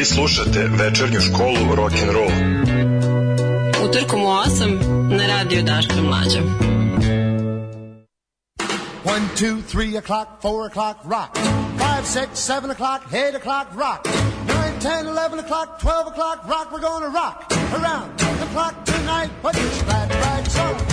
Vi slušate večernju školu rock and roll. Utorkom u 8 na radio Daška Mlađa. 1, 2, 3 o'clock, 4 o'clock, rock. 5, 6, 7 o'clock, 8 o'clock, rock. 9, 10, 11 o'clock, 12 o'clock, rock. We're gonna rock around the clock tonight. Put your glad rags on.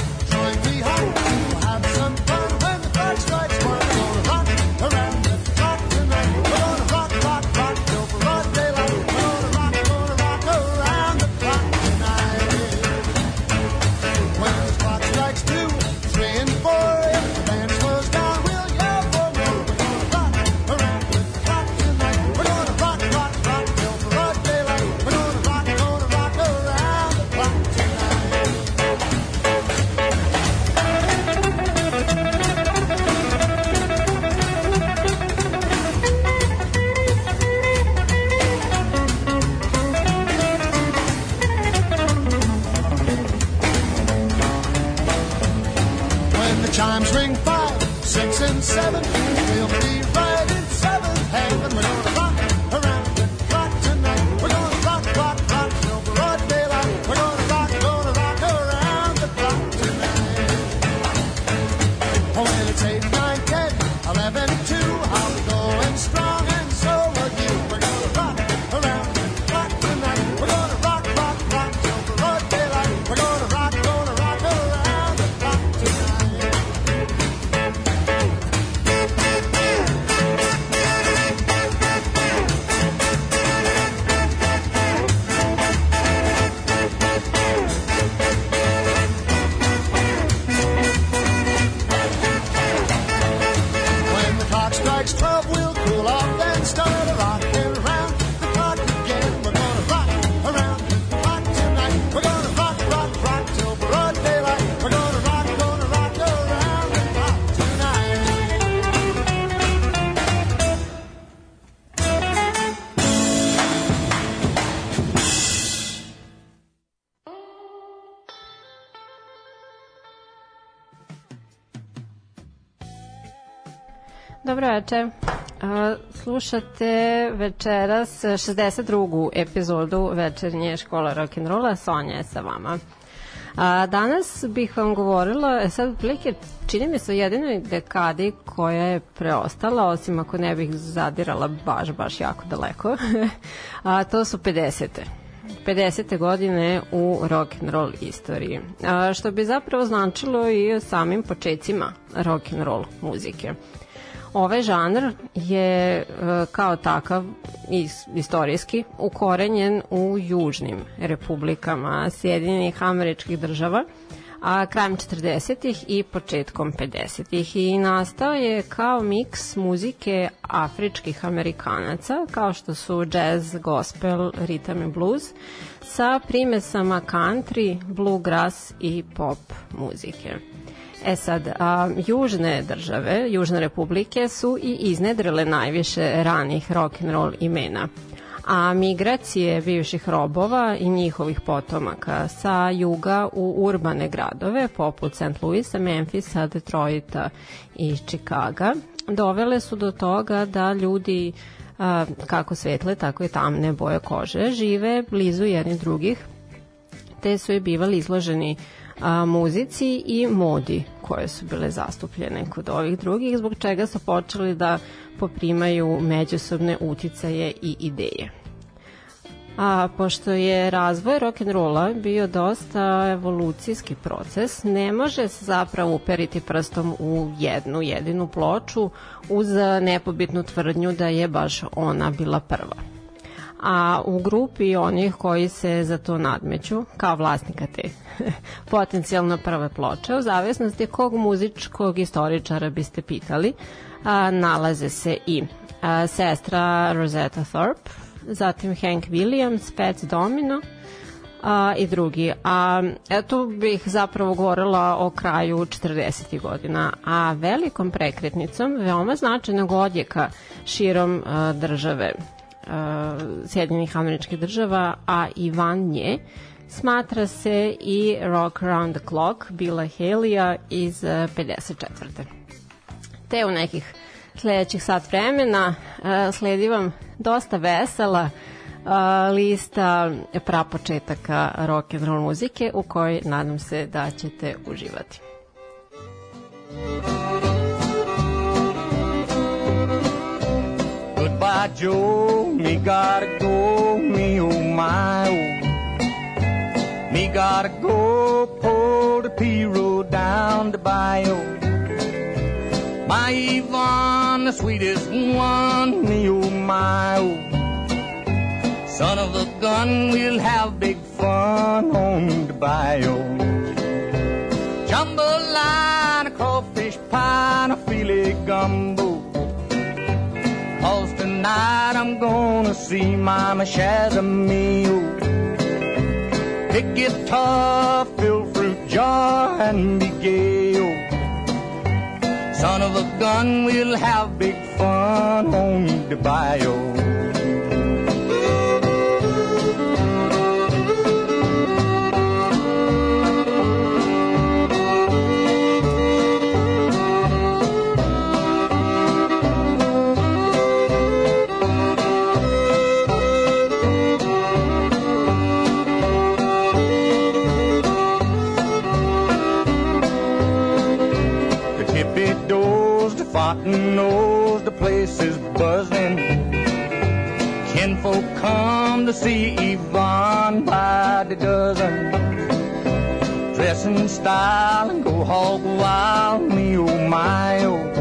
Dobro večer. A, Slušate večeras 62. epizodu večernje škola rock'n'rolla. Sonja je sa vama. A, danas bih vam govorila, e, sad otprilike čini mi se o jedinoj dekadi koja je preostala, osim ako ne bih zadirala baš, baš jako daleko, a to su 50. 50. godine u rock and roll istoriji. A, što bi zapravo značilo i samim počecima rock and roll muzike. Ovaj žanr je e, kao takav is, istorijski ukorenjen u južnim republikama Sjedinjenih američkih država a krajem 40-ih i početkom 50-ih i nastao je kao miks muzike afričkih amerikanaca kao što su jazz, gospel, ritam i blues sa primesama country, bluegrass i pop muzike. E sad, a, južne države, južne republike su i iznedrile najviše ranih rock and roll imena. A migracije bivših robova i njihovih potomaka sa juga u urbane gradove poput St. Louisa, Memphisa, Detroita i Chicaga dovele su do toga da ljudi a, kako svetle, tako i tamne boje kože žive blizu jednih drugih te su je bivali izloženi a, muzici i modi koje su bile zastupljene kod ovih drugih, zbog čega su počeli da poprimaju međusobne uticaje i ideje. A pošto je razvoj rock and rolla bio dosta evolucijski proces, ne može se zapravo uperiti prstom u jednu jedinu ploču uz nepobitnu tvrdnju da je baš ona bila prva a u grupi onih koji se za to nadmeću kao vlasnika te potencijalno prve ploče, u zavisnosti kog muzičkog istoričara biste pitali, a, nalaze se i a, sestra Rosetta Thorpe, zatim Hank Williams, Pets Domino a, i drugi. A eto bih zapravo govorila o kraju 40. godina, a velikom prekretnicom veoma značajnog odjeka širom a, države Sjedinjenih američkih država, a i van nje, smatra se i Rock Around the Clock Billa Haleya iz uh, 54. Te u nekih sledećih sat vremena uh, sledi vam dosta vesela uh, lista prapočetaka rock and roll muzike u kojoj nadam se da ćete uživati. Goodbye, Joe. Me gotta go. Me oh my oh. Me gotta go. Pull the P road down the bayou. My Yvonne, the sweetest one. Me oh my oh. Son of a gun, we'll have big fun on the bayou. Jambalaya, crawfish pie, and a filet gumbo. Tonight I'm gonna see Mama Shazamio. Pick guitar, fill fruit jar, and be gay. oh. Son of a gun, we'll have big fun on the bayou. Nose, the place is buzzing. Kinfolk come to see Yvonne by the dozen. Dress in style and go hog wild, me oh my oh.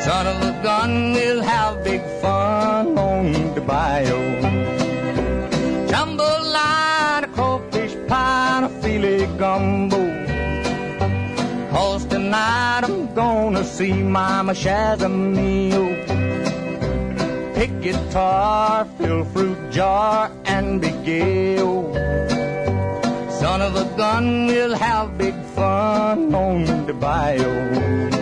Son of a gun, we'll have big fun on the bayou. Tonight I'm gonna see Mama Shazamio. Pick guitar, fill fruit jar, and be oh. Son of a gun, we'll have big fun on the bayou.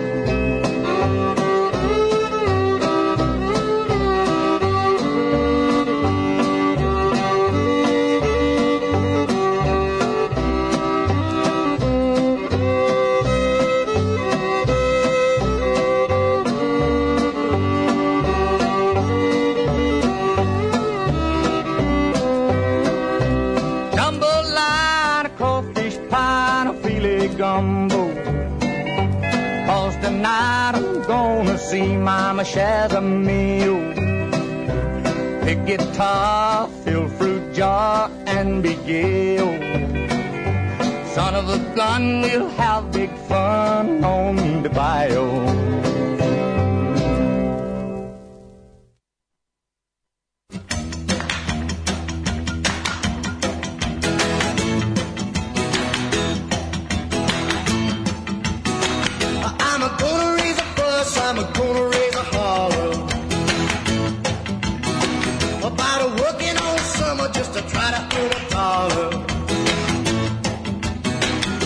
See Mama Shazamio. Pick guitar, fill fruit jar, and be oh. Son of a gun, we'll have big fun on the bayou. Summer just to try to a dollar.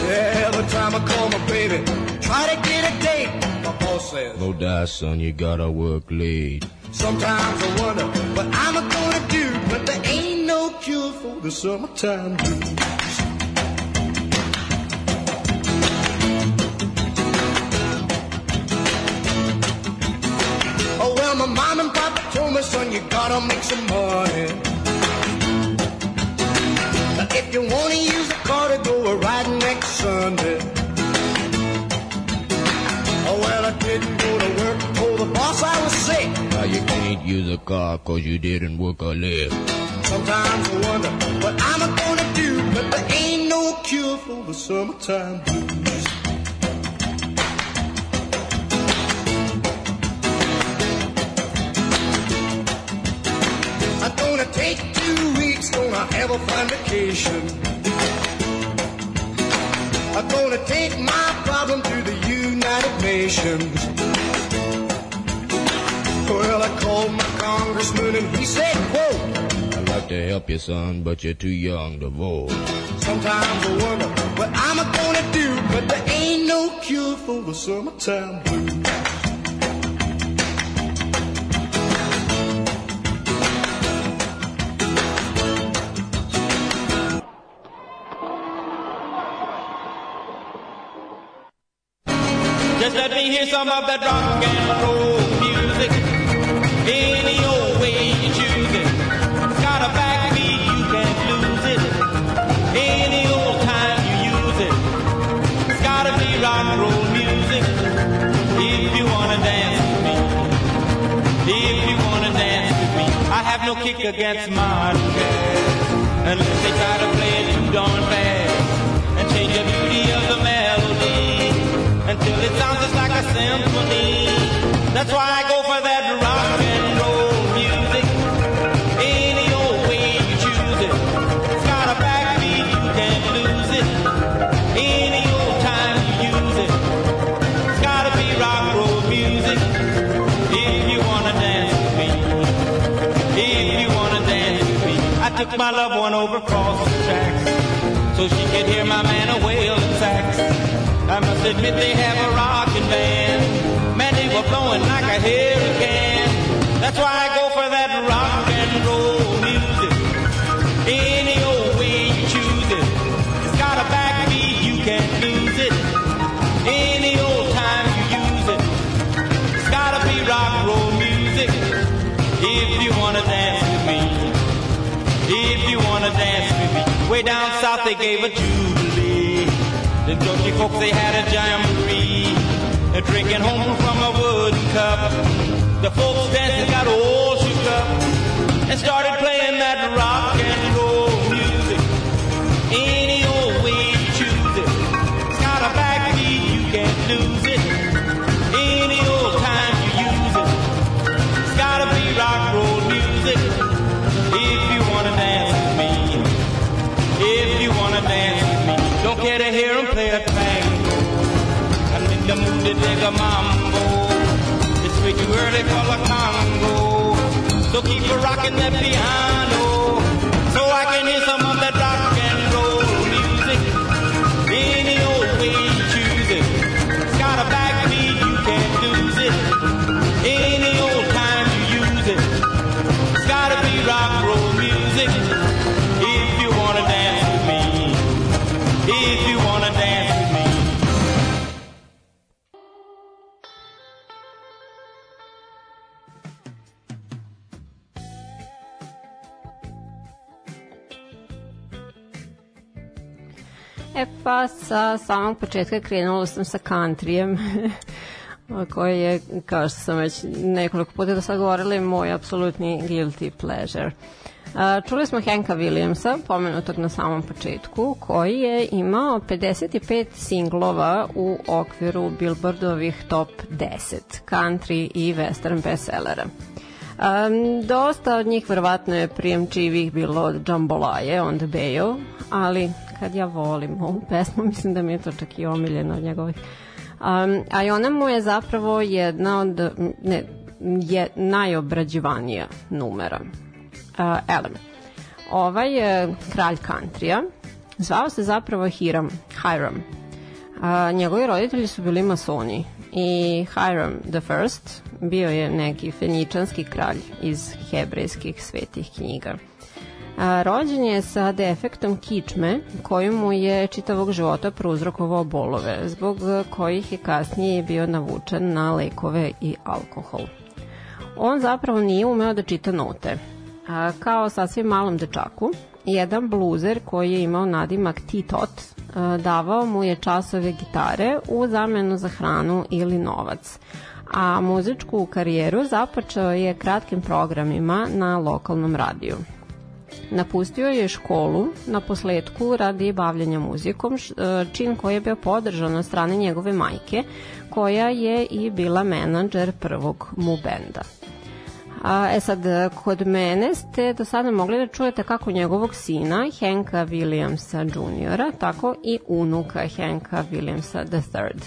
Every time I call my baby, try to get a date, my boss says. No die, son, you gotta work late. Sometimes I wonder what I'm gonna do, but there ain't no cure for the summertime blues. Oh well, my mom and papa told me, son, you gotta make some money. If you wanna use a car to go a ride next Sunday. Oh well, I didn't go to work. Told the boss I was sick. Now you can't use a car cause you didn't work a lick. Sometimes I wonder what I'm gonna do, but there ain't no cure for the summertime blues. Gonna have a fine vacation. I'm gonna take my problem to the United Nations. Well, I called my congressman and he said, quote, I'd like to help you, son, but you're too young to vote. Sometimes I wonder what I'm gonna do, but there ain't no cure for the summertime blues. some of that rock and roll music. Any old way you choose it. Got a backbeat, you can't lose it. Any old time you use it. It's gotta be rock and roll music. If you wanna dance with me. If you wanna dance with me. I have no kick against modern jazz. Unless they try to play it too darn fast. Symphony. That's why I go for that rock and roll music. Any old way you choose it. It's got a backbeat, you can't lose it. Any old time you use it. It's gotta be rock and roll music. If you wanna dance with me. If you wanna dance with me. I took my loved one over across the tracks so she could hear my man a wailing sax. I must admit they have a rockin' band. Man, they were blowing like a hurricane. That's why I go for that rock and roll music. Any old way you choose it. It's got a backbeat, you can't lose it. Any old time you use it. It's gotta be rock and roll music. If you wanna dance with me. If you wanna dance with me. Way down south they gave a jubilee. The junkie folks they had a jamboree. They're drinking home from a wooden cup. The folks dancing got all shook up and started playing that rock sweet nigga mambo. It's way too early for the Congo, So keep a rocking that piano. Pa sa samog početka krenula sam sa countryjem koji je, kao što sam već nekoliko puta do sad govorila, moj apsolutni guilty pleasure. Čuli smo Henka Williamsa, pomenutog na samom početku, koji je imao 55 singlova u okviru Billboardovih top 10 country i western bestsellera. Um, dosta od njih verovatno je prijemčivih bilo od Jambolaje on the Bayo, ali kad ja volim ovu pesmu, mislim da mi je to čak i omiljeno od njegovih. Um, a i ona mu je zapravo jedna od, ne, je najobrađivanija numera. Uh, Elem. Ovaj je kralj countrya, zvao se zapravo Hiram, Hiram. Uh, njegovi roditelji su bili masoni i Hiram the First bio je neki feničanski kralj iz hebrejskih svetih knjiga. A, rođen je sa defektom kičme koji mu je čitavog života prouzrokovao bolove, zbog kojih je kasnije bio navučen na lekove i alkohol. On zapravo nije umeo da čita note. A, kao sasvim malom dečaku, jedan bluzer koji je imao nadimak T-Tot a, davao mu je časove gitare u zamenu za hranu ili novac a muzičku karijeru započeo je kratkim programima na lokalnom radiju. Napustio je školu na posledku radi bavljanja muzikom, e, čin koji je bio podržan od strane njegove majke, koja je i bila menadžer prvog mu benda. A, e sad, kod mene ste do sada mogli da čujete kako njegovog sina, Henka Williamsa Jr., tako i unuka Henka Williamsa III.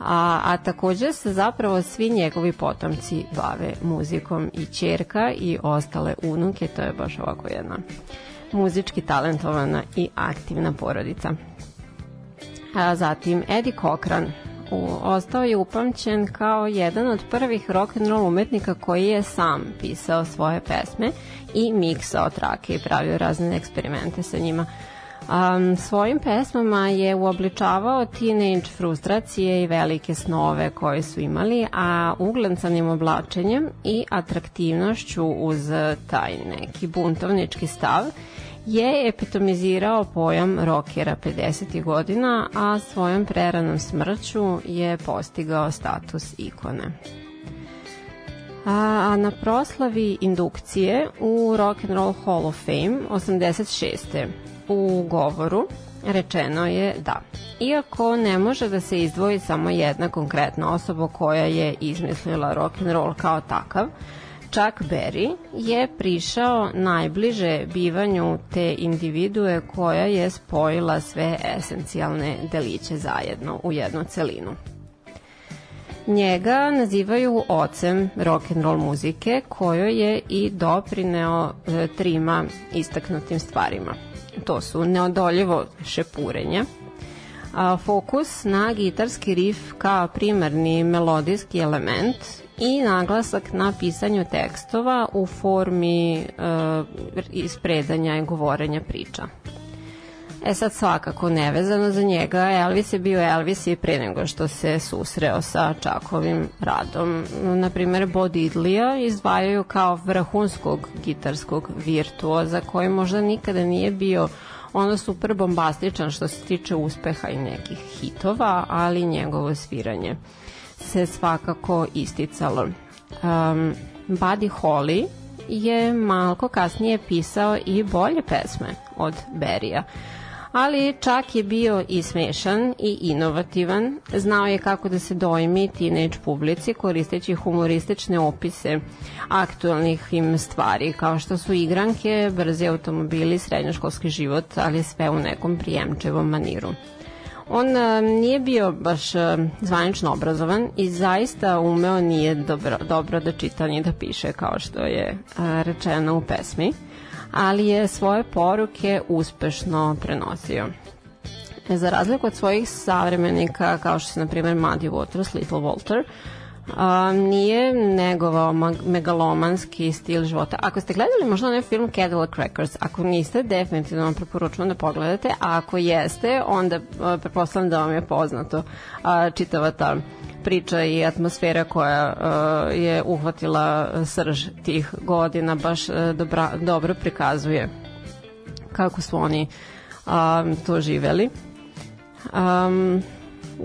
A, a takođe se zapravo svi njegovi potomci bave muzikom i čerka i ostale unuke, to je baš ovako jedna muzički talentovana i aktivna porodica. A zatim Eddie Cochran ostao je upamćen kao jedan od prvih rock and roll umetnika koji je sam pisao svoje pesme i miksao trake i pravio razne eksperimente sa njima. Um, svojim pesmama je uobličavao teenage frustracije i velike snove koje su imali, a uglancanim oblačenjem i atraktivnošću uz taj neki buntovnički stav je epitomizirao pojam rokera 50. godina, a svojom preranom smrću je postigao status ikone. A, a na proslavi indukcije u Rock and Roll Hall of Fame 86. u govoru rečeno je da iako ne može da se izdvoji samo jedna konkretna osoba koja je izmislila rock and roll kao takav, Chuck Berry je prišao najbliže bivanju te individue koja je spojila sve esencijalne deliće zajedno u jednu celinu. Njega nazivaju ocem rock and roll muzike kojoj je i doprineo e, trima istaknutim stvarima. To su neodoljivo šepurenje, a, fokus na gitarski rif kao primarni melodijski element i naglasak na pisanju tekstova u formi e, ispredanja i govorenja priča. E sad svakako nevezano za njega, Elvis je bio Elvis i pre nego što se susreo sa Čakovim radom. Naprimer, Bo Diddleya izdvajaju kao vrhunskog gitarskog virtuoza koji možda nikada nije bio ono super bombastičan što se tiče uspeha i nekih hitova, ali njegovo sviranje se svakako isticalo. Um, Buddy Holly je malko kasnije pisao i bolje pesme od Berija ali čak je bio i smešan i inovativan. Znao je kako da se dojmi teenage publici koristeći humoristične opise aktualnih im stvari, kao što su igranke, brzi automobili, srednjoškolski život, ali sve u nekom prijemčevom maniru. On a, nije bio baš a, zvanično obrazovan i zaista umeo nije dobro, dobro da čita ni da piše kao što je a, rečeno u pesmi ali je svoje poruke uspešno prenosio. Za razliku od svojih savremenika, kao što se, na primjer, Muddy Waters, Little Walter, a, nije negovao megalomanski stil života. Ako ste gledali možda onaj film Cadillac Crackers, ako niste, definitivno vam preporučujem da pogledate, a ako jeste, onda preposledam da vam je poznato a, čitava ta priča i atmosfera koja uh, je uhvatila srž tih godina baš uh, dobra, dobro prikazuje kako su oni um, to živeli. Um,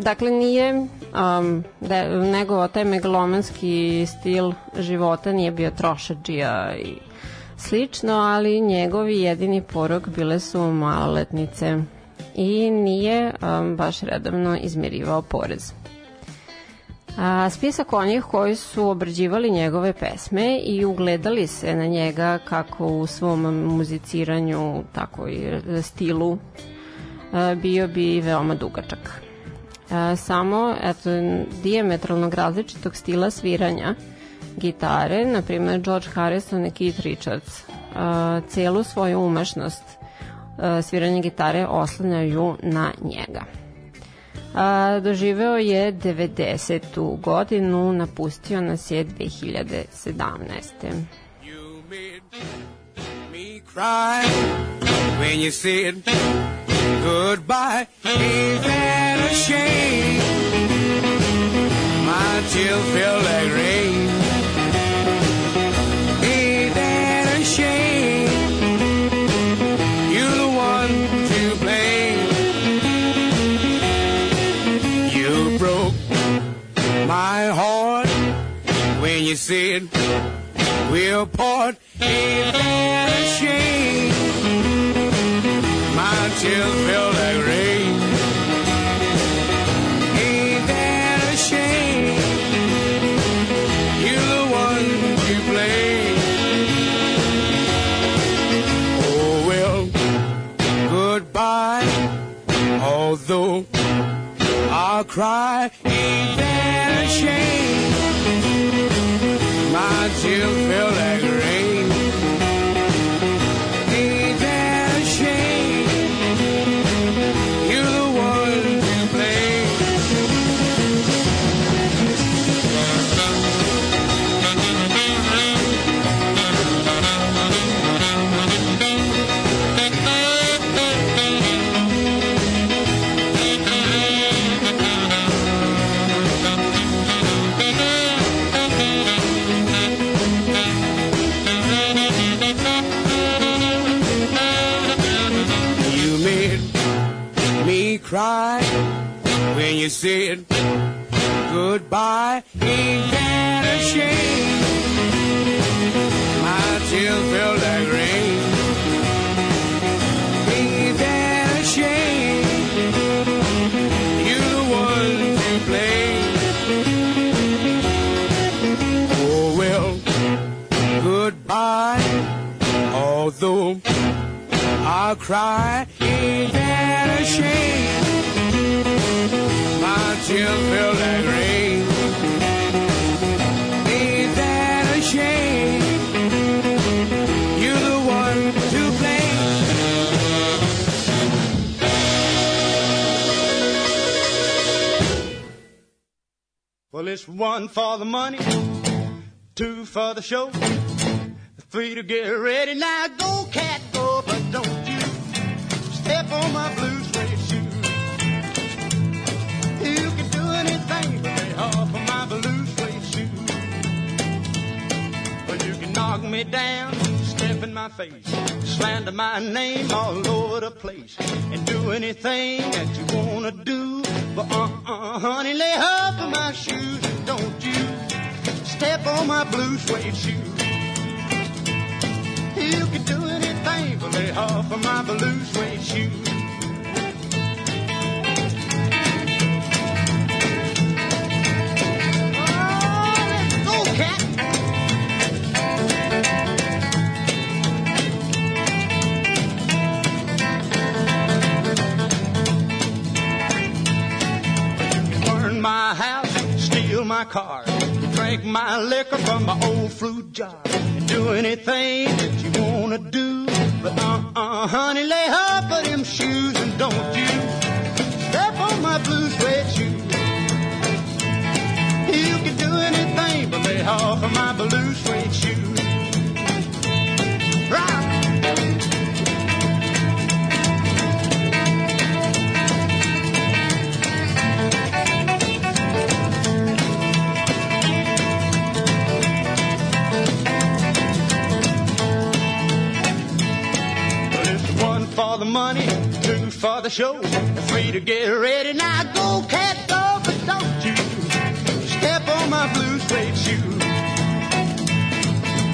dakle, nije um, da, nego taj megalomanski stil života nije bio trošađija i slično, ali njegovi jedini porok bile su maloletnice i nije um, baš redovno izmirivao porez. A, spisak onih koji su obrađivali njegove pesme i ugledali se na njega kako u svom muziciranju, tako i stilu, bio bi veoma dugačak. A, samo eto, diametralnog različitog stila sviranja gitare, na primjer George Harrison i Keith Richards, a, celu svoju umešnost a, sviranja gitare oslanjaju na njega. A, doživeo je 90. godinu, napustio nas je 2017. You made me cry when you said Goodbye, ain't that a shame? My tears feel like rain. Ain't that a shame? You're the one to blame. You broke my heart when you said we'll part. Ain't that a shame? Tears feel like rain. Ain't that a shame? You're the one to blame. Oh well, goodbye. Although I'll cry, ain't that a shame? my tears feel like cry, ain't that a shame? My tears feel like rain. Ain't that a shame? You're the one to blame. Well, it's one for the money, two for the show, three to get ready. Now go, my face, slander my name all over the place, and do anything that you wanna do. But uh-uh, honey, lay off of my shoes, and don't you step on my blue suede shoes. You can do anything but lay off of my blue suede shoe. My car, drink my liquor from my old fruit jar, do anything that you wanna do. But uh-uh, honey, lay off of them shoes and don't you step on my blue suede shoes. You can do anything but lay off of my blue suede shoes. Money, two for the show, three to get ready. Now go, cat, go, but don't you step on my blue suede shoe.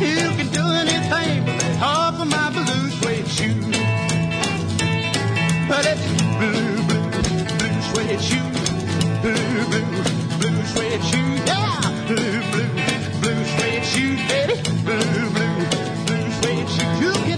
You can do anything but lay off of my blue suede shoe. But it's blue, blue, blue suede shoe. Blue, blue, blue suede shoe. Yeah! Blue, blue, blue suede shoe, baby. Blue, blue, blue suede shoe.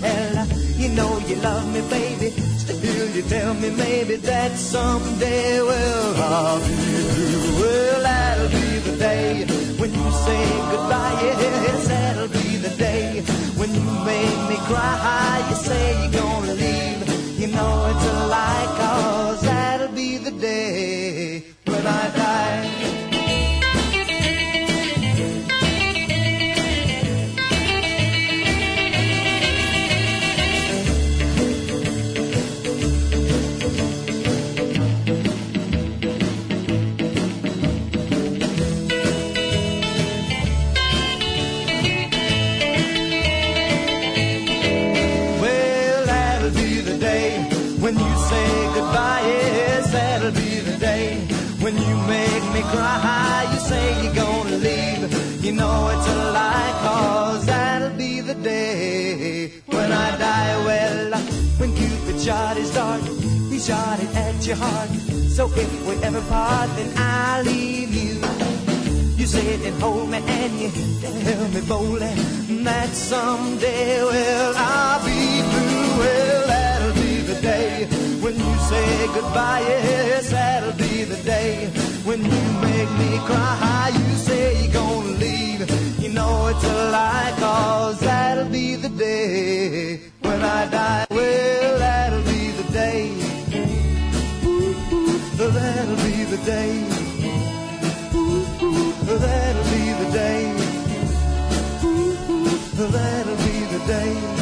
Well, you know you love me, baby. Still, you tell me maybe that someday, well, be through. Well, that'll be the day when you say goodbye. Yes, that'll be the day when you make me cry. You say you're gonna leave. You know it's a lie, cause that'll be the day cry. You say you're gonna leave. You know it's a lie, cause that'll be the day when I die. Well, uh, when Cupid shot his dart, he shot it at your heart. So if we ever part, then I'll leave you. You sit and hold me and you tell me boldly that someday, well, I'll be through. Well, that'll be the day when you say goodbye. Yes, that'll be the day when you make me cry. You say you're gonna leave. You know it's a lie, cause that'll be the day when I die. Well, that'll be the day. That'll be the day. That'll be the day. That'll be the day.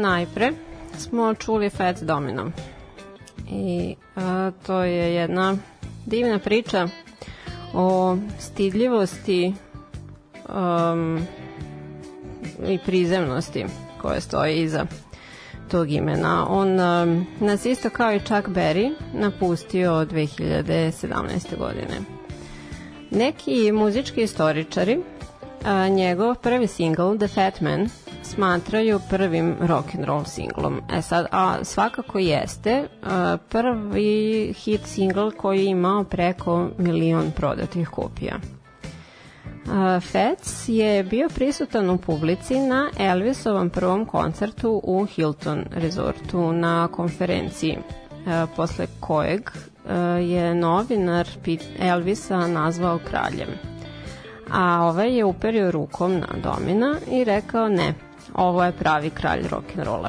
Najpre smo čuli Fats Domino. I e, to je jedna divna priča o stidljivosti um, i prizemnosti koja stoji iza tog imena. On um, nas isto kao i Chuck Berry napustio 2017. godine. Neki muzički istoričari a, njegov prvi singl The Fat Man smatraju prvim rock and roll singlom. E sad, a svakako jeste a, prvi hit singl koji je imao preko milion prodatih kopija. Uh, Fats je bio prisutan u publici na Elvisovom prvom koncertu u Hilton Resortu na konferenciji, uh, posle kojeg je novinar Elvisa nazvao kraljem. A ovaj je uperio rukom na domina i rekao ne, ovo je pravi kralj rock'n'rolla.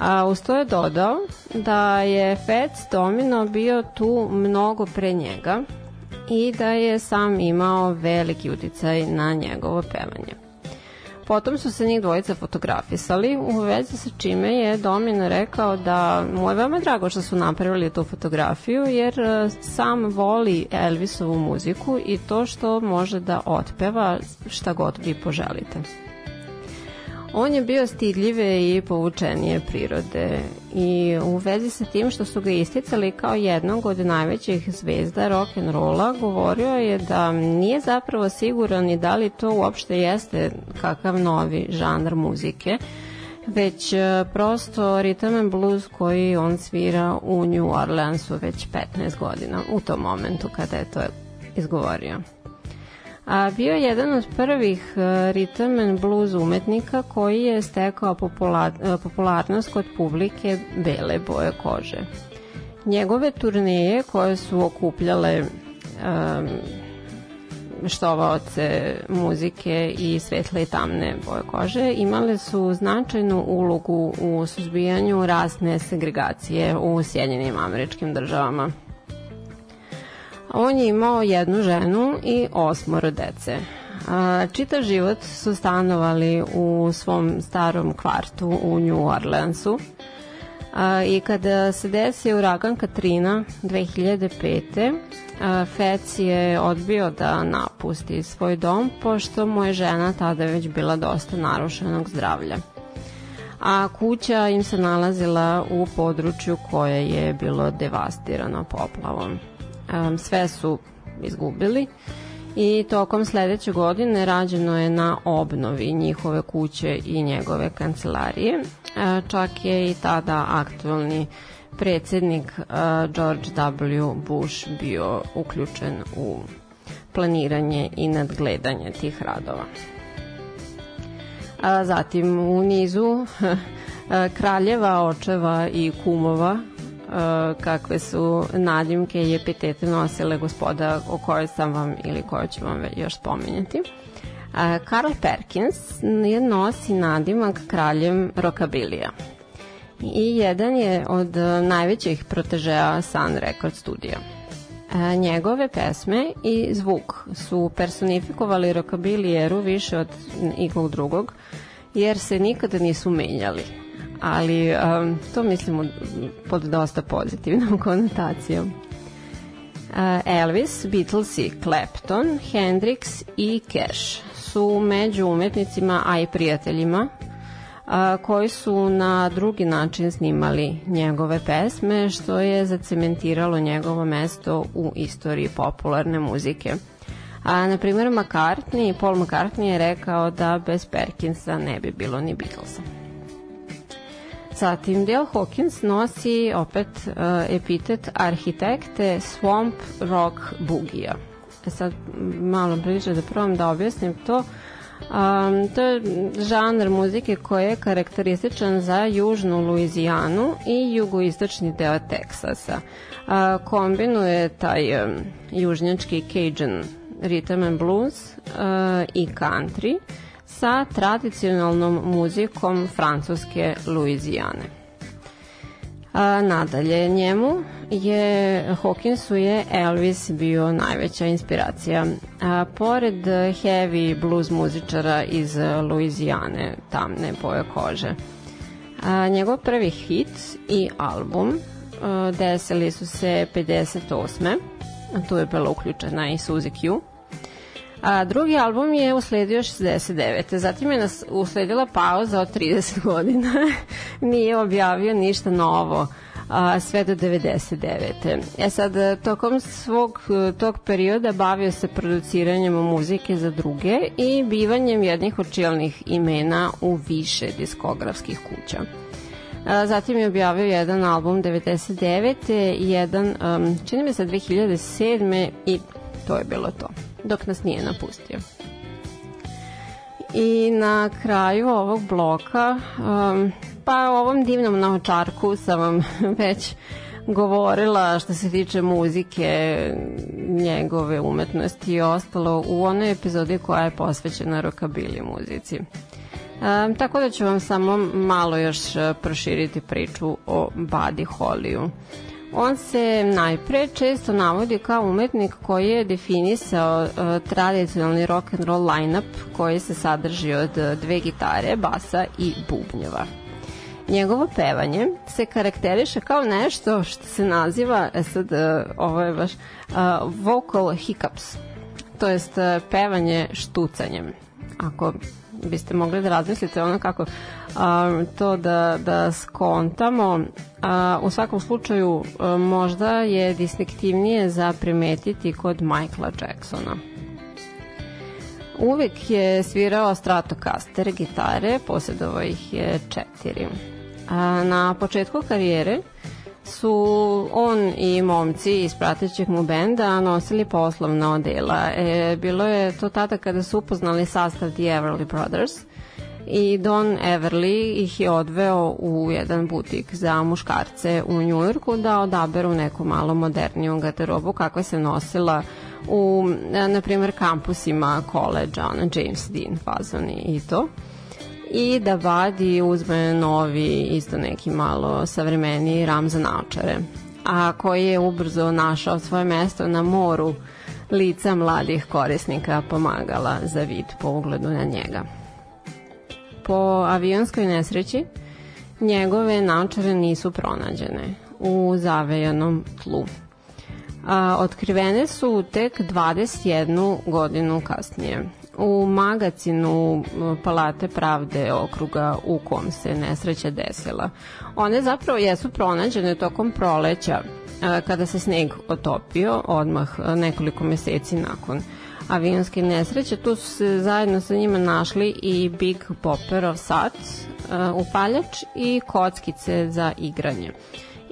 A uz to je dodao da je Fats Domino bio tu mnogo pre njega i da je sam imao veliki uticaj na njegovo pevanje. Potom su se njih dvojica fotografisali, u vezi sa čime je Domino rekao da mu je veoma drago što su napravili tu fotografiju, jer e, sam voli Elvisovu muziku i to što može da otpeva šta god vi poželite. On je bio stidljive i povučenije prirode i u vezi sa tim što su ga isticali kao jednog od najvećih zvezda rock and rolla, govorio je da nije zapravo siguran ni da li to uopšte jeste kakav novi žanr muzike, već e, prosto rhythm and blues koji on svira u New Orleansu već 15 godina u tom momentu kada je to izgovorio a bio je jedan od prvih uh, rhythm and blues umetnika koji je stekao popular, uh, popularnost kod publike bele boje kože. Njegove turneje koje su okupljale um, štovaoce muzike i svetle i tamne boje kože imale su značajnu ulogu u suzbijanju rasne segregacije u Sjedinjenim američkim državama. On je imao jednu ženu i osmoro dece. Čitav život su stanovali u svom starom kvartu u New Orleansu. I kada se desio uragan Katrina 2005. A, Fec je odbio da napusti svoj dom, pošto mu je žena tada već bila dosta narušenog zdravlja. A kuća im se nalazila u području koje je bilo devastirano poplavom um, sve su izgubili i tokom sledeće godine rađeno je na obnovi njihove kuće i njegove kancelarije. Čak je i tada aktualni predsednik George W. Bush bio uključen u planiranje i nadgledanje tih radova. A zatim u nizu kraljeva, očeva i kumova kakve su nadimke i epitete nosile gospoda o kojoj sam vam ili koju ću vam još spominjati. Karl Perkins je nosi nadimak kraljem rokabilija i jedan je od najvećih protežeja Sun Record studija. Njegove pesme i zvuk su personifikovali rokabilijeru više od ikog drugog, jer se nikada nisu menjali ali um, to mislimo pod dosta pozitivnom konotacijom. Uh, Elvis, Beatles i Clapton, Hendrix i Cash su među umetnicima, a i prijateljima uh, koji su na drugi način snimali njegove pesme, što je zacementiralo njegovo mesto u istoriji popularne muzike. A, na primjer, McCartney, Paul McCartney je rekao da bez Perkinsa ne bi bilo ni Beatlesa. Zatim Dale Hawkins nosi opet uh, epitet arhitekte Swamp Rock Boogie-a. E sad malo bliže da probam da objasnim to. Um, to je žanr muzike koji je karakterističan za južnu Luizijanu i jugoistočni deo Teksasa. Uh, kombinuje taj um, južnjački Cajun rhythm and blues uh, i country sa tradicionalnom muzikom francuske Luizijane. A, nadalje, njemu je, Hawkinsu je Elvis bio najveća inspiracija. A, pored heavy blues muzičara iz Luizijane, tamne boje kože. A, njegov prvi hit i album a, desili su se 58. A tu je bila uključena i Suzy Q. A drugi album je usledio 69. Zatim je nas usledila pauza od 30 godina. Nije objavio ništa novo a, sve do 99. E sad, tokom svog tog perioda bavio se produciranjem muzike za druge i bivanjem jednih od čelnih imena u više diskografskih kuća. A, zatim je objavio jedan album 99. jedan, um, čini mi se 2007. i to je bilo to dok nas nije napustio. I na kraju ovog bloka, um, pa ovom divnom naočarku sam vam već govorila što se tiče muzike, njegove umetnosti i ostalo u onoj epizodi koja je posvećena rokabili muzici. Um, tako da ću vam samo malo još uh, proširiti priču o Buddy Hollyu. On se najpre često navodi kao umetnik koji je definisao uh, tradicionalni rock and roll lineup koji se sadrži od dve gitare, basa i bubnjeva. Njegovo pevanje se karakteriše kao nešto što se naziva, e sad, uh, ovo je baš, uh, vocal hiccups, to jest pevanje štucanjem. Ako biste mogli da razmislite ono kako a, to da, da skontamo. A, u svakom slučaju a, možda je distinktivnije za primetiti kod Michaela Jacksona. Uvek je svirao Stratocaster gitare, posjedovao ih je četiri. A, na početku karijere su on i momci iz pratećeg mu benda nosili poslovna odela. E, bilo je to tada kada su upoznali sastav The Everly Brothers i Don Everly ih je odveo u jedan butik za muškarce u Njujorku da odaberu neku malo moderniju garderobu kakva se nosila u, na primjer, kampusima koleđa, ona James Dean fazon i to i da Badi uzme novi, isto neki malo savremeni ram za naočare, a koji je ubrzo našao svoje mesto na moru lica mladih korisnika pomagala za vid po ugledu na njega. Po avionskoj nesreći njegove naočare nisu pronađene u zavejanom tlu. A, otkrivene su tek 21 godinu kasnije u magacinu Palate pravde okruga u kom se nesreća desila. One zapravo jesu pronađene tokom proleća kada se sneg otopio odmah nekoliko meseci nakon avionske nesreće. Tu su se zajedno sa njima našli i Big Popperov sat, uh, upaljač i kockice za igranje.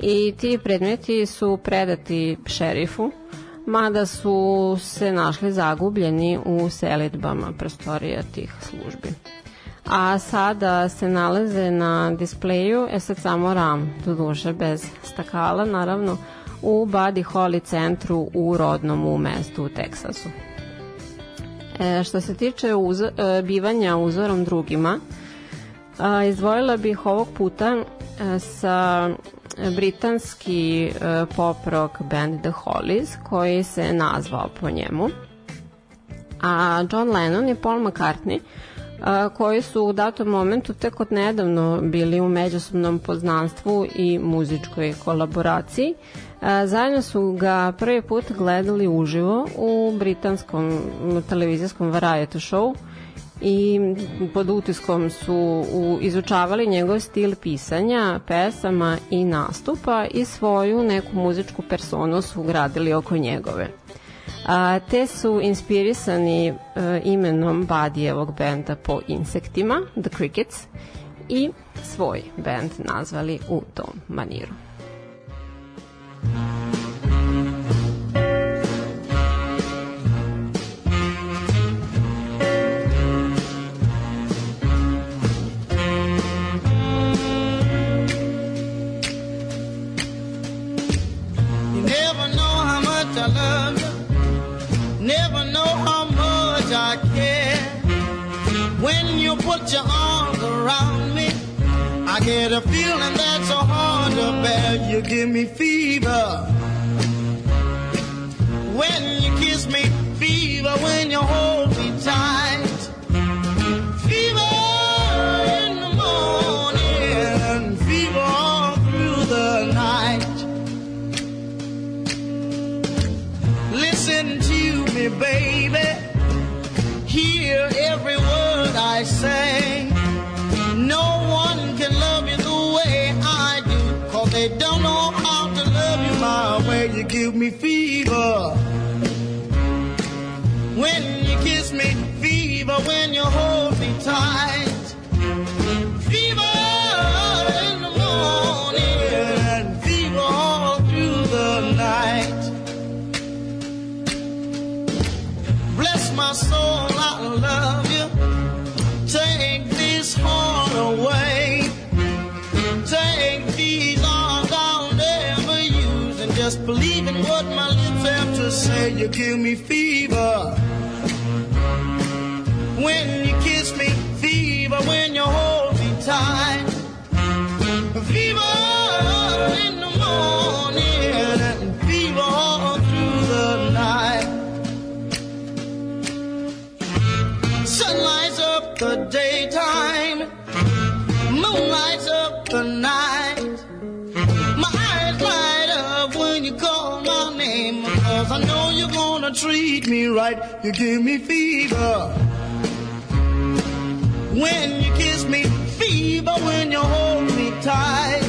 I ti predmeti su predati šerifu, mada su se našli zagubljeni u selitbama prostorija tih službi. A sada se nalaze na displeju, e sad samo RAM, do duše bez stakala, naravno, u Buddy Holly centru u rodnom u mestu u Teksasu. E, što se tiče uz, e, bivanja uzorom drugima, a, izdvojila bih ovog puta e, sa britanski e, pop rock band The Hollies koji se nazvao po njemu. A John Lennon i Paul McCartney a, koji su u datom momentu tek od nedavno bili u međusobnom poznanstvu i muzičkoj kolaboraciji. A, zajedno su ga prvi put gledali uživo u britanskom televizijskom variety show i pod utiskom su u, izučavali njegov stil pisanja, pesama i nastupa i svoju neku muzičku personu su gradili oko njegove. A, te su inspirisani uh, imenom Badijevog benda po insektima, The Crickets, i svoj band nazvali u tom maniru. Much I love you. Never know how much I care. When you put your arms around me, I get a feeling that's so hard to bear. You give me fever. When you kiss me, fever. When you hold me tight. Say. No one can love you the way I do, cause they don't know how to love you my way. You give me fever. When you kiss me, fever. When you hold me tight. To say. You give me fever. Treat me right. You give me fever. When you kiss me, fever when you hold me tight.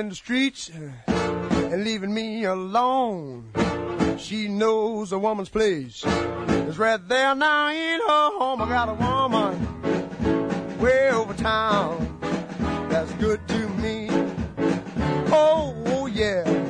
In the streets eh, and leaving me alone. She knows a woman's place is right there now in her home. I got a woman way over town that's good to me. Oh yeah.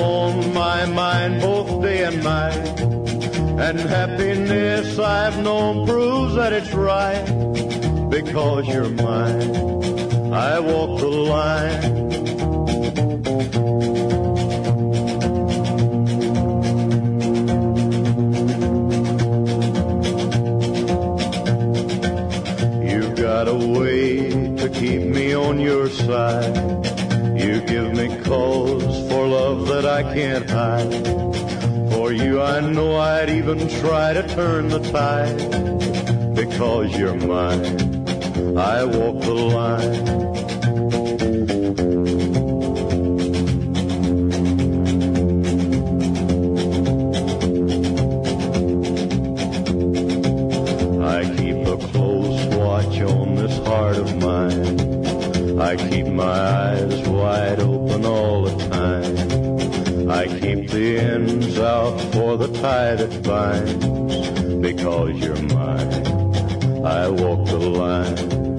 on my mind both day and night. And happiness I've known proves that it's right because you're mine. I walk the line. You've got a way to keep me on your side. You give me cause love that I can't hide. For you, I know I'd even try to turn the tide. Because you're mine, I walk the line. Keep the ends out for the tie that binds. Because you're mine, I walk the line.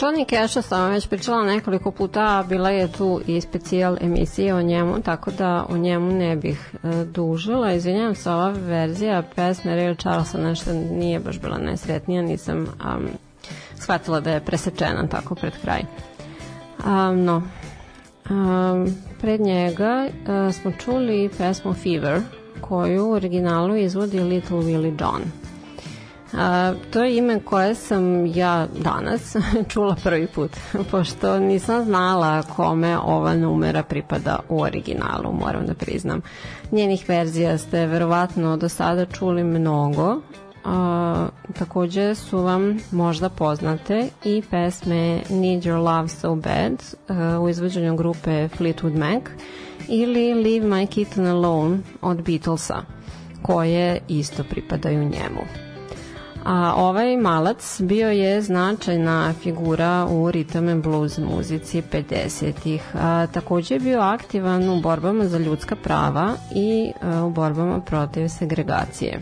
Johnny Cashu sam već pričala nekoliko puta, bila je tu i specijal emisija o njemu, tako da o njemu ne bih e, dužila. Izvinjavam se, ova verzija pesme Ray Charlesa nešto nije baš bila najsretnija, nisam um, shvatila da je presečena tako pred kraj. Um, no, um, pred njega uh, smo čuli pesmu Fever, koju u originalu izvodi Little Willie John. A, to je ime koje sam ja danas čula prvi put, pošto nisam znala kome ova numera pripada u originalu, moram da priznam. Njenih verzija ste verovatno do sada čuli mnogo, a, takođe su vam možda poznate i pesme Need Your Love So Bad a, u izvođenju grupe Fleetwood Mac ili Leave My Kitten Alone od Beatlesa, koje isto pripadaju njemu. A ovaj malac bio je značajna figura u rhythm and blues muzici 50-ih. Takođe je bio aktivan u borbama za ljudska prava i a, u borbama protiv segregacije.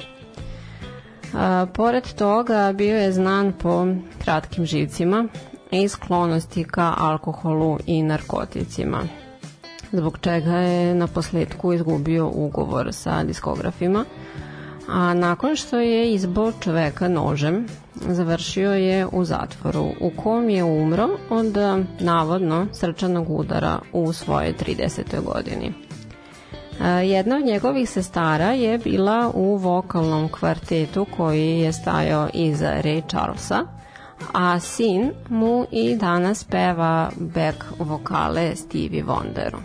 A, pored toga bio je znan po kratkim živcima i sklonosti ka alkoholu i narkoticima zbog čega je na posledku izgubio ugovor sa diskografima a nakon što je izbao čoveka nožem, završio je u zatvoru u kom je umro od navodno srčanog udara u svojoj 30. godini. Jedna od njegovih sestara je bila u vokalnom kvartetu koji je stajao iza Ray Charlesa, a sin mu i danas peva back vokale Stevie Wonderu.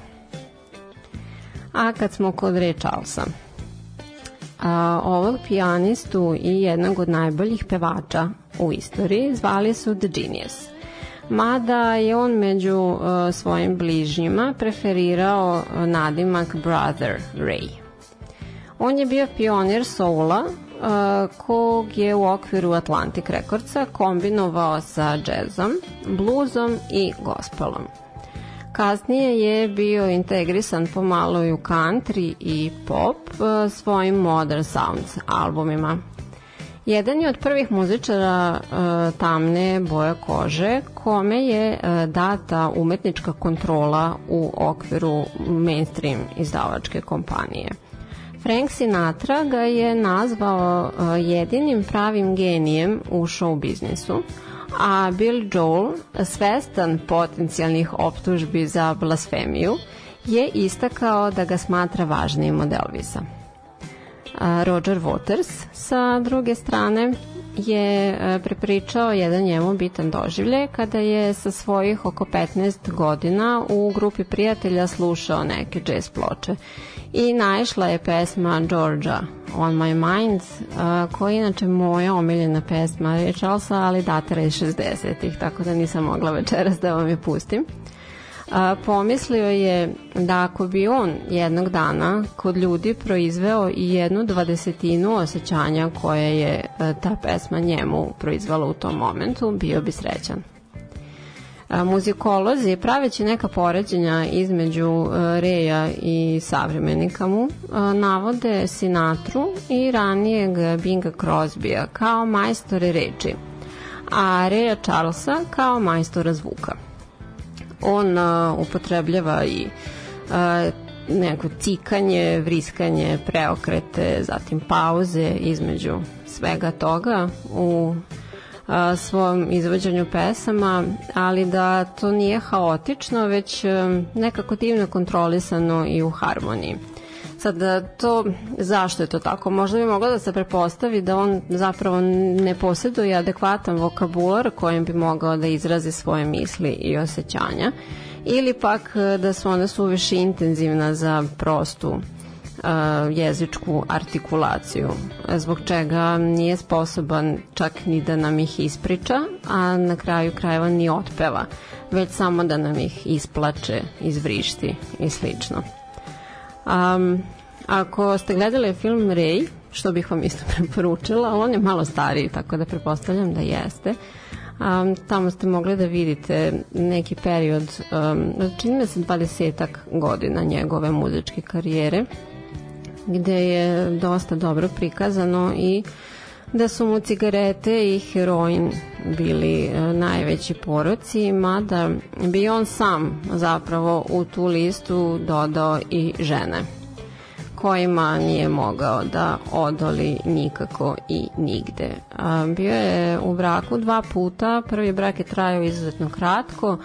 A kad smo kod Ray Charlesa, a, ovog pijanistu i jednog od najboljih pevača u istoriji zvali su The Genius. Mada je on među uh, svojim bližnjima preferirao nadimak Brother Ray. On je bio pionir soula uh, kog je u okviru Atlantic Recordsa kombinovao sa jazzom, bluzom i gospelom. Kasnije je bio integrisan pomalo i u country i pop e, svojim Modern Sounds albumima. Jedan je od prvih muzičara e, tamne boje kože kome je e, data umetnička kontrola u okviru mainstream izdavačke kompanije. Frank Sinatra ga je nazvao e, jedinim pravim genijem u show biznisu, a Bill Joel, svestan potencijalnih optužbi za blasfemiju, je istakao da ga smatra važnijim od Elvisa. Roger Waters, sa druge strane, je e, prepričao jedan njemu bitan doživlje kada je sa svojih oko 15 godina u grupi prijatelja slušao neke jazz ploče i naišla je pesma Georgia On My Mind koja je inače moja omiljena pesma je ali datira iz 60-ih tako da nisam mogla večeras da vam je pustim pomislio je da ako bi on jednog dana kod ljudi proizveo i jednu dvadesetinu osjećanja koje je ta pesma njemu proizvala u tom momentu, bio bi srećan. Muzikolozi, praveći neka poređenja između Reja i savremenika mu, navode Sinatru i ranijeg Binga Crosbya kao majstore reči, a Reja Charlesa kao majstora zvuka. On a, upotrebljava i neko cikanje, vriskanje, preokrete, zatim pauze između svega toga u a, svom izvođenju pesama, ali da to nije haotično, već a, nekako divno kontrolisano i u harmoniji. Sad, to, zašto je to tako? Možda bi moglo da se prepostavi da on zapravo ne posjeduje adekvatan vokabular kojim bi mogao da izrazi svoje misli i osjećanja ili pak da su ona suviše intenzivna za prostu jezičku artikulaciju, zbog čega nije sposoban čak ni da nam ih ispriča, a na kraju krajeva ni otpeva, već samo da nam ih isplače, izvrišti i slično. Um, ako ste gledali film Ray, što bih vam isto preporučila, on je malo stariji, tako da prepostavljam da jeste. Um, tamo ste mogli da vidite neki period, um, čini me se 20 godina njegove muzičke karijere, gde je dosta dobro prikazano i da su mu cigarete i heroin bili e, najveći poroci, mada bi on sam zapravo u tu listu dodao i žene kojima nije mogao da odoli nikako i nigde. Bio je u braku dva puta, prvi brak je trajao izuzetno kratko,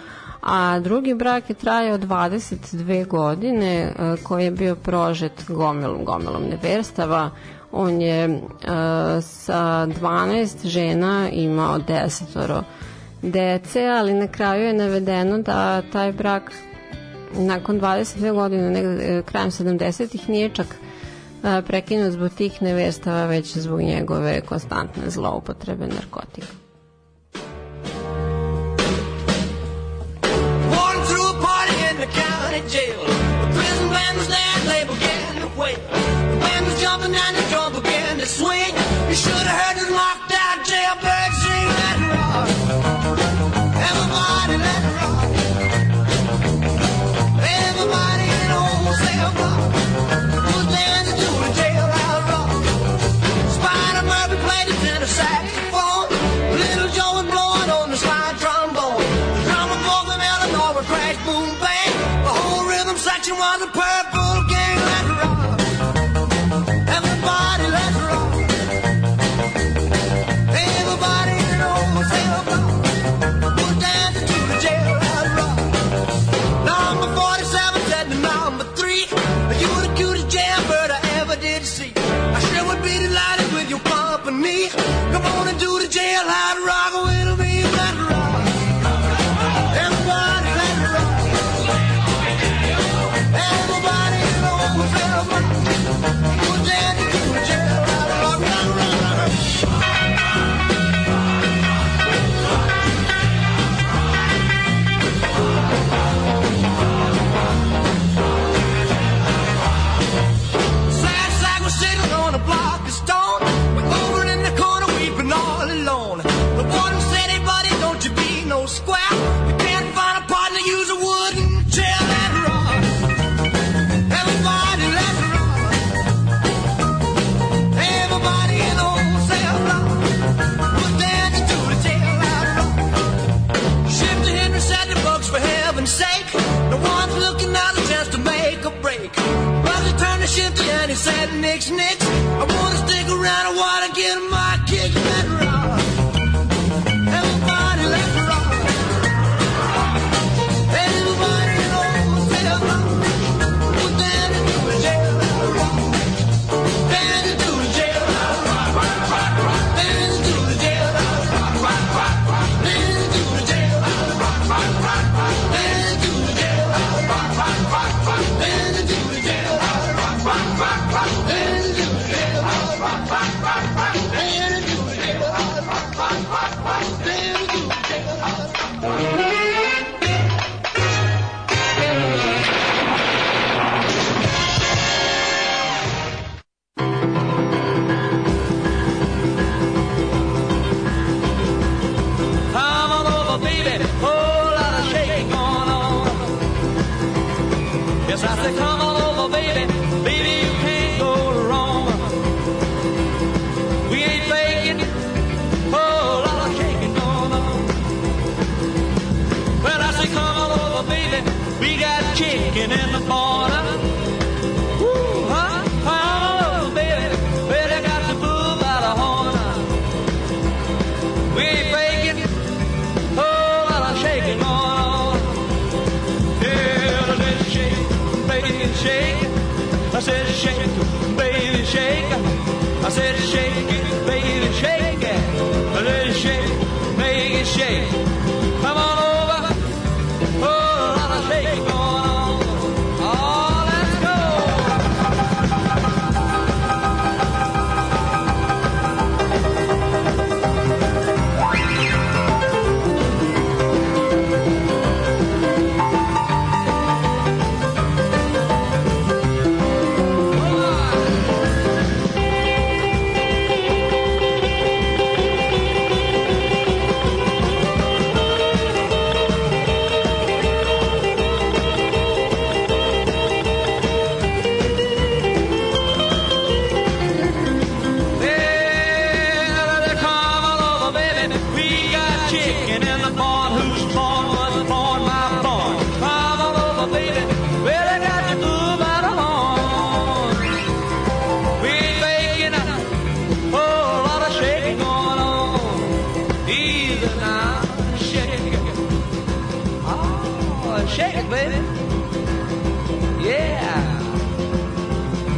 a drugi brak je trajao 22 godine e, koji je bio prožet gomilom, gomilom neverstava. On je uh, sa 12 žena imao desetoro dece, ali na kraju je navedeno da taj brak nakon 22 godine, negde, krajem 70-ih, nije čak prekinut zbog tih nevestava, već zbog njegove konstantne zloupotrebe narkotika. wait. The band was jumping and the drum began to swing. You should have heard the locked-out jailbirds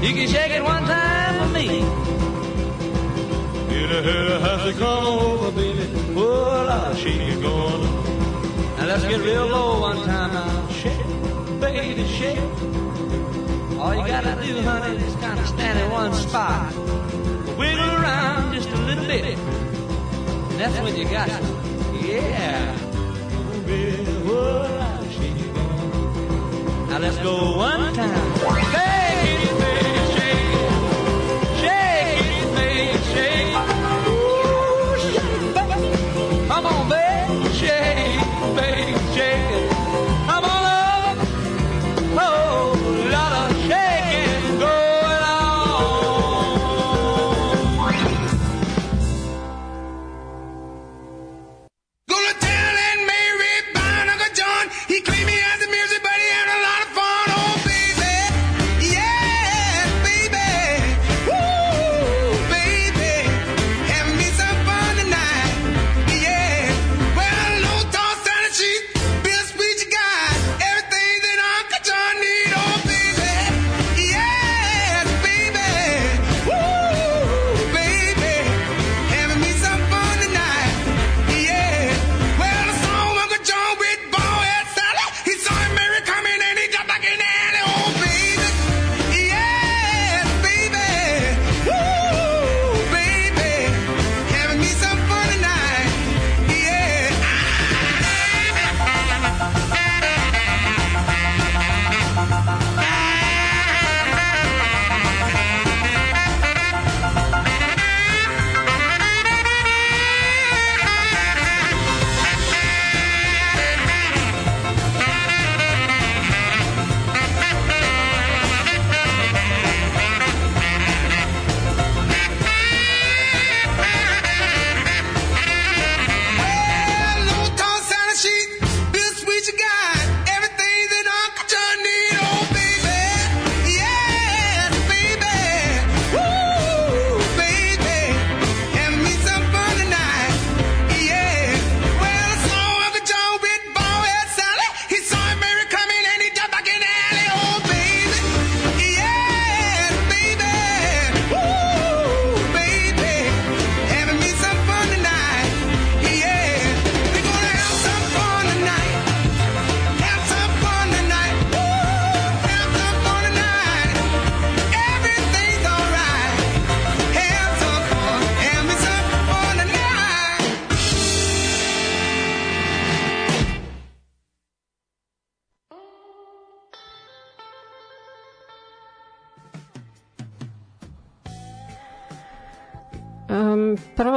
You can shake it one time for me. Hit a hit a has to come over, baby. Well, I'll shake shaking going. Now let's get real low one time now. Shake, baby, shake. All you gotta do, honey, is kinda stand in one spot. Wiggle around just a little bit. And that's when you got it. Yeah. Oh, baby, oh, a lot of. Now let's go one time. Hey!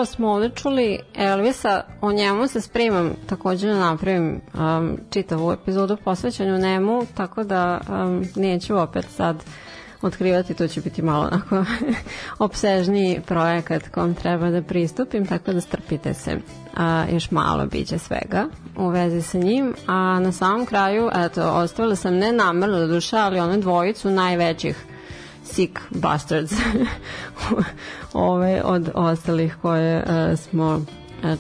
Prvo smo ovde čuli Elvisa, o njemu se spremam takođe da napravim um, čitavu epizodu posvećanju njemu, tako da um, neću opet sad otkrivati, to će biti malo onako opsežniji projekat kom treba da pristupim, tako da strpite se. A, još malo biće svega u vezi sa njim, a na samom kraju, eto, ostavila sam ne namerno duša, ali one dvojicu najvećih sick bastards ove od ostalih koje uh, smo uh,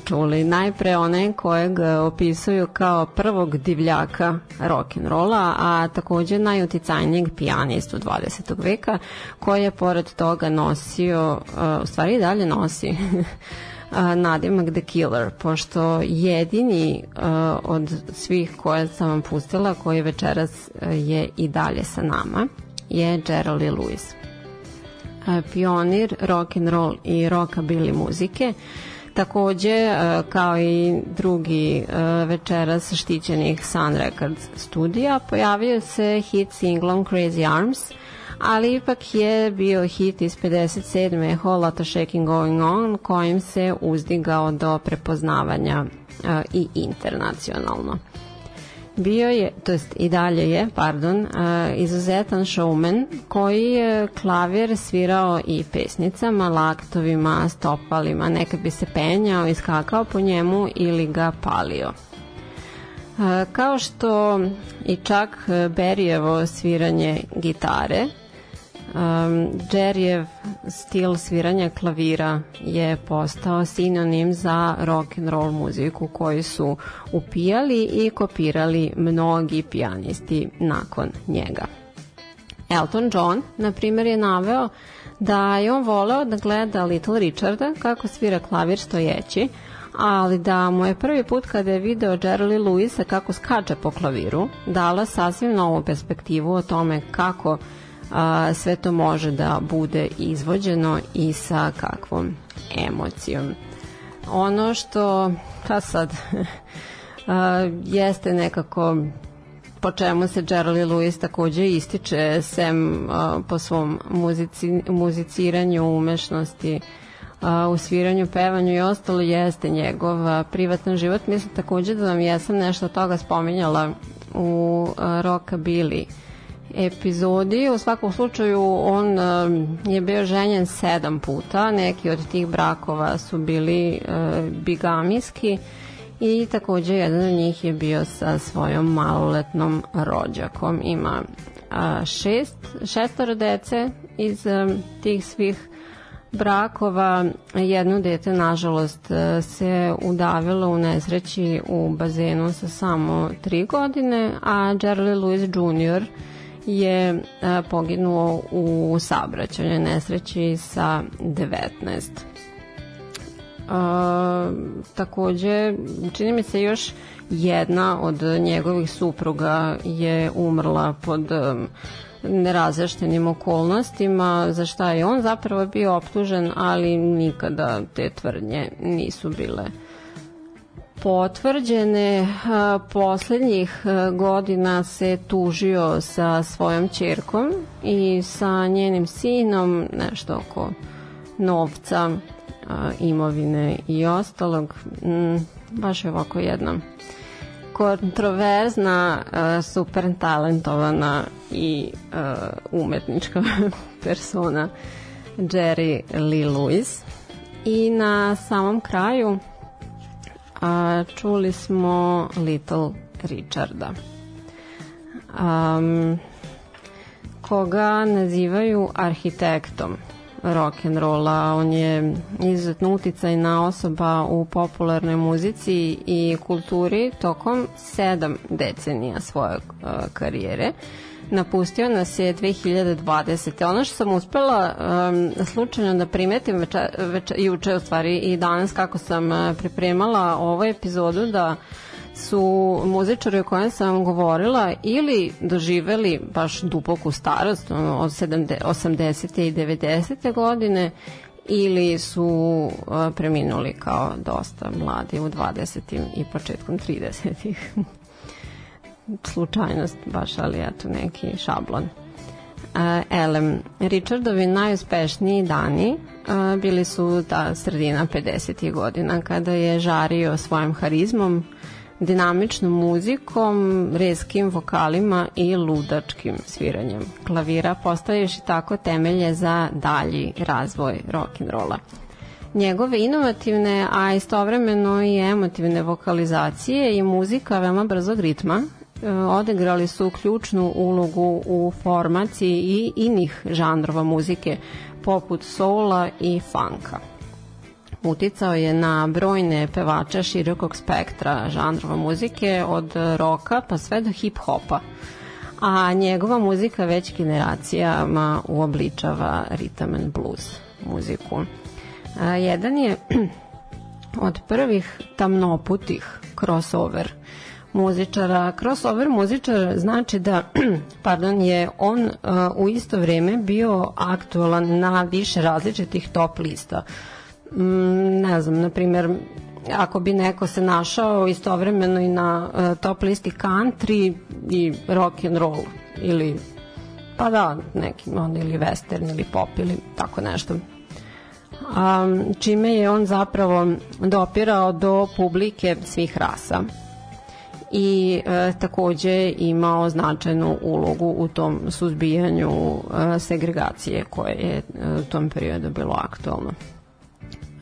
čuli. Najpre one kojeg uh, opisuju kao prvog divljaka rock and rolla, a takođe najuticajnijeg pijanistu 20. veka, koji je pored toga nosio, u stvari i dalje nosi nadimak The Killer, pošto jedini od svih koje sam vam pustila, koji večeras je i dalje sa nama, je Lee Lewis. Pionir rock and roll i rockabilly muzike, Takođe, kao i drugi večeras štićenih Sun Records studija, pojavio se hit singlom Crazy Arms, ali ipak je bio hit iz 57. Whole Lotta Shaking Going On, kojim se uzdigao do prepoznavanja i internacionalno. Bio je, to jest i dalje je, pardon, uh, izuzetan showman koji je klavir svirao i pesnicama, laktovima, stopalima, nekad bi se penjao, iskakao po njemu ili ga palio. Uh, kao što i čak Berijevo sviranje gitare, Um, Jerryjev stil sviranja klavira je postao sinonim za rock and roll muziku koju su upijali i kopirali mnogi pijanisti nakon njega. Elton John, na primjer, je naveo da je on voleo da gleda Little Richarda kako svira klavir stojeći, ali da mu je prvi put kada je video Jerry Lewisa kako skače po klaviru dala sasvim novu perspektivu o tome kako a, sve to može da bude izvođeno i sa kakvom emocijom. Ono što, pa sad, a, jeste nekako po čemu se Jerry Lewis takođe ističe sem a, po svom muzici, muziciranju, umešnosti, a, u sviranju, pevanju i ostalo jeste njegov a, privatan život. Mislim takođe da vam jesam nešto toga spominjala u a, Rockabilly epizodi. U svakom slučaju on um, je bio ženjen sedam puta, neki od tih brakova su bili uh, bigamijski i takođe jedan od njih je bio sa svojom maloletnom rođakom. Ima uh, šest, šestoro dece iz um, tih svih brakova. Jedno dete, nažalost, uh, se udavilo u nesreći u bazenu sa samo tri godine, a Jerry Lewis Jr., je a, poginuo u saobraćajnoj nesreći sa 19. A, takođe, čini mi se još jedna od njegovih supruga je umrla pod um, nerazjaštenim okolnostima za šta je on zapravo bio optužen, ali nikada te tvrdnje nisu bile potvrđene. Poslednjih godina se tužio sa svojom čerkom i sa njenim sinom nešto oko novca, imovine i ostalog. Mm, baš je ovako jedna kontroverzna, super talentovana i umetnička persona Jerry Lee Lewis. I na samom kraju a, čuli smo Little Richarda. Um, koga nazivaju arhitektom rock and rolla. On je izuzetno uticajna osoba u popularnoj muzici i kulturi tokom sedam decenija svoje uh, karijere. Uh, napustio nas je 2020. Ono što sam uspela um, slučajno da primetim večer, večer, juče u stvari i danas kako sam uh, pripremala ovu epizodu da su muzičari o kojem sam govorila ili doživeli baš duboku starost od 70, 80. i 90. godine ili su uh, preminuli kao dosta mladi u 20. i početkom 30. slučajnost baš, ali eto neki šablon. Elem. Richardovi najuspešniji dani a, bili su ta sredina 50. godina kada je žario svojim harizmom, dinamičnom muzikom, reskim vokalima i ludačkim sviranjem klavira, postavivši tako temelje za dalji razvoj rock'n'rolla. Njegove inovativne, a istovremeno i emotivne vokalizacije i muzika veoma brzog ritma e, odigrali su ključnu ulogu u formaciji i inih žanrova muzike poput soula i funka. Uticao je na brojne pevače širokog spektra žanrova muzike od roka pa sve do hip-hopa a njegova muzika već generacijama uobličava rhythm and blues muziku. A, jedan je od prvih tamnoputih crossover muzičara. Crossover muzičar znači da pardon, je on uh, u isto vreme bio aktualan na više različitih top lista. Mm, ne znam, na primjer, ako bi neko se našao istovremeno i na uh, top listi country i rock and roll ili pa da, neki onda ili western ili pop ili tako nešto um, čime je on zapravo dopirao do publike svih rasa i e, takođe imao značajnu ulogu u tom suzbijanju e, segregacije koje je e, u tom periodu bilo aktualno.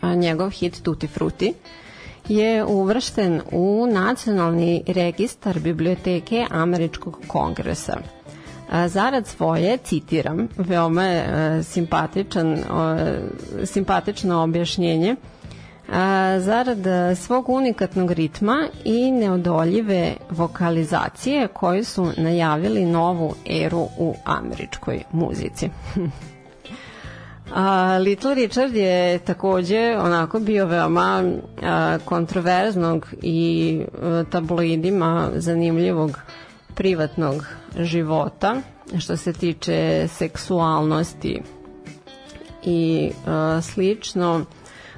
A njegov hit Tutti Frutti je uvršten u nacionalni registar biblioteke Američkog kongresa. Zarad svoje, citiram, veoma je simpatičan, simpatično objašnjenje, zarad svog unikatnog ritma i neodoljive vokalizacije koji su najavili novu eru u američkoj muzici. A, Little Richard je takođe onako bio veoma a, kontroverznog i a, tabloidima zanimljivog privatnog života što se tiče seksualnosti i a, slično.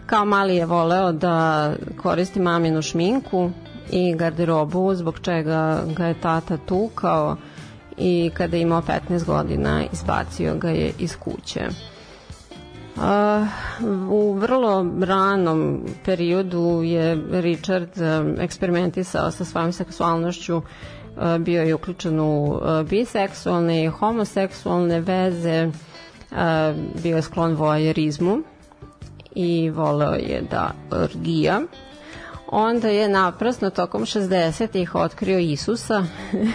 Kao mali je voleo da koristi maminu šminku i garderobu zbog čega ga je tata tukao i kada je imao 15 godina izbacio ga je iz kuće. Uh, u vrlo ranom periodu je Richard eksperimentisao sa svojom seksualnošću bio je uključen u biseksualne i homoseksualne veze bio je sklon vojerizmu i voleo je da orgija. Onda je naprasno tokom 60-ih otkrio Isusa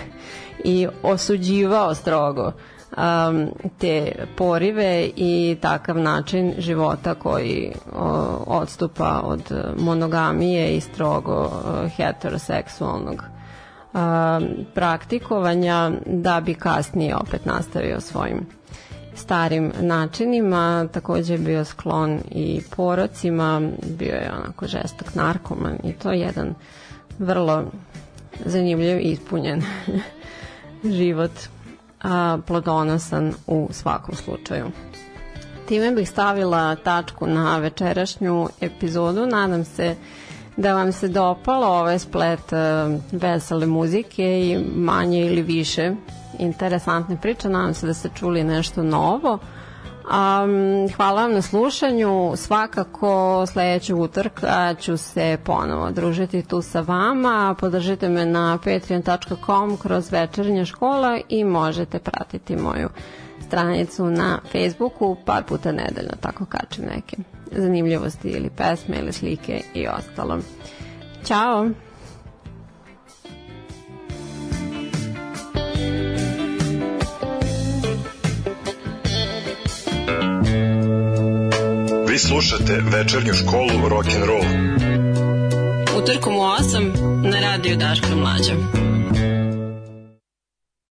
i osuđivao strogo um, te porive i takav način života koji o, odstupa od monogamije i strogo heteroseksualnog um, praktikovanja da bi kasnije opet nastavio svojim starim načinima, takođe je bio sklon i porocima, bio je onako žestok narkoman i to je jedan vrlo zanimljiv i ispunjen život a, plodonosan u svakom slučaju. Time bih stavila tačku na večerašnju epizodu. Nadam se da vam se dopalo ovaj splet uh, vesele muzike i manje ili više interesantne priče. Nadam se da ste čuli nešto novo. Um, hvala vam na slušanju. Svakako sledećeg utorka ću se ponovo družiti tu sa vama. Podržite me na patreon.com kroz večernja škola i možete pratiti moju stranicu na Facebooku par puta nedeljno, tako kačem neke zanimljivosti ili pesme ili slike i ostalo. Ćao! Slušate večernju školu rock'n'roll. Utorkom u 8 na radiju Daška Mlađa.